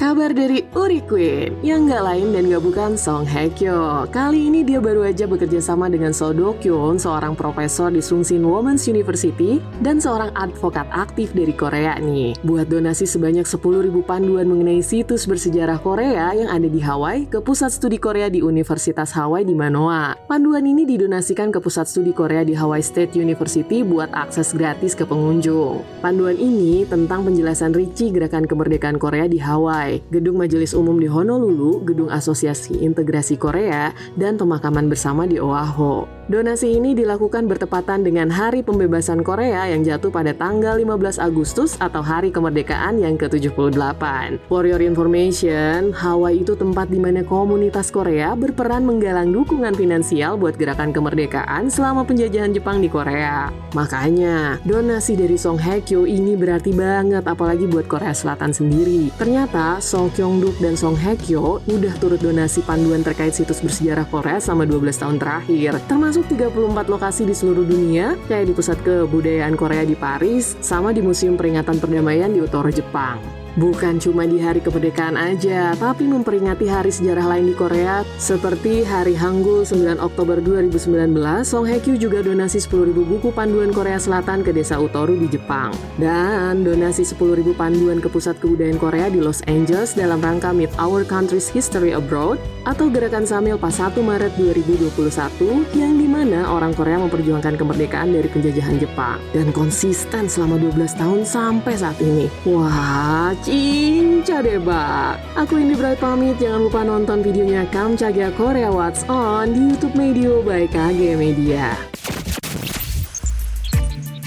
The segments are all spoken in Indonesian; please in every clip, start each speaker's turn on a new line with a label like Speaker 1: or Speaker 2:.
Speaker 1: Kabar dari Uri Queen, yang nggak lain dan nggak bukan Song Hye Kyo. Kali ini dia baru aja bekerja sama dengan So Do Kyun, seorang profesor di Sungsin Women's University dan seorang advokat aktif dari Korea nih. Buat donasi sebanyak 10.000 panduan mengenai situs bersejarah Korea yang ada di Hawaii ke Pusat Studi Korea di Universitas Hawaii di Manoa. Panduan ini didonasikan ke Pusat Studi Korea di Hawaii State University buat akses gratis ke pengunjung. Panduan ini tentang penjelasan rinci gerakan kemerdekaan Korea di Hawaii. Gedung Majelis Umum di Honolulu, Gedung Asosiasi Integrasi Korea, dan pemakaman bersama di Oahu. Donasi ini dilakukan bertepatan dengan Hari Pembebasan Korea yang jatuh pada tanggal 15 Agustus atau Hari Kemerdekaan yang ke-78. For your information, Hawaii itu tempat di mana komunitas Korea berperan menggalang dukungan finansial buat gerakan kemerdekaan selama penjajahan Jepang di Korea. Makanya, donasi dari Song Hye Kyo ini berarti banget apalagi buat Korea Selatan sendiri. Ternyata Song Kyung Duk dan Song Hye Kyo udah turut donasi panduan terkait situs bersejarah Korea selama 12 tahun terakhir, termasuk 34 lokasi di seluruh dunia, kayak di Pusat Kebudayaan Korea di Paris, sama di Museum Peringatan Perdamaian di Otoro, Jepang. Bukan cuma di hari kemerdekaan aja, tapi memperingati hari sejarah lain di Korea seperti Hari Hangul 9 Oktober 2019, Song Hye Kyo juga donasi 10.000 buku panduan Korea Selatan ke desa Utoru di Jepang. Dan donasi 10.000 panduan ke Pusat Kebudayaan Korea di Los Angeles dalam rangka Meet Our Country's History Abroad atau Gerakan Samil pas 1 Maret 2021 yang di mana orang Korea memperjuangkan kemerdekaan dari penjajahan Jepang dan konsisten selama 12 tahun sampai saat ini. Wah, cinca deh, Bak. Aku Indi Bright pamit, jangan lupa nonton videonya Kamchaga Korea What's On di YouTube Medio by KG Media.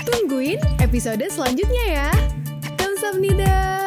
Speaker 2: Tungguin episode selanjutnya ya. Kamsahamnida.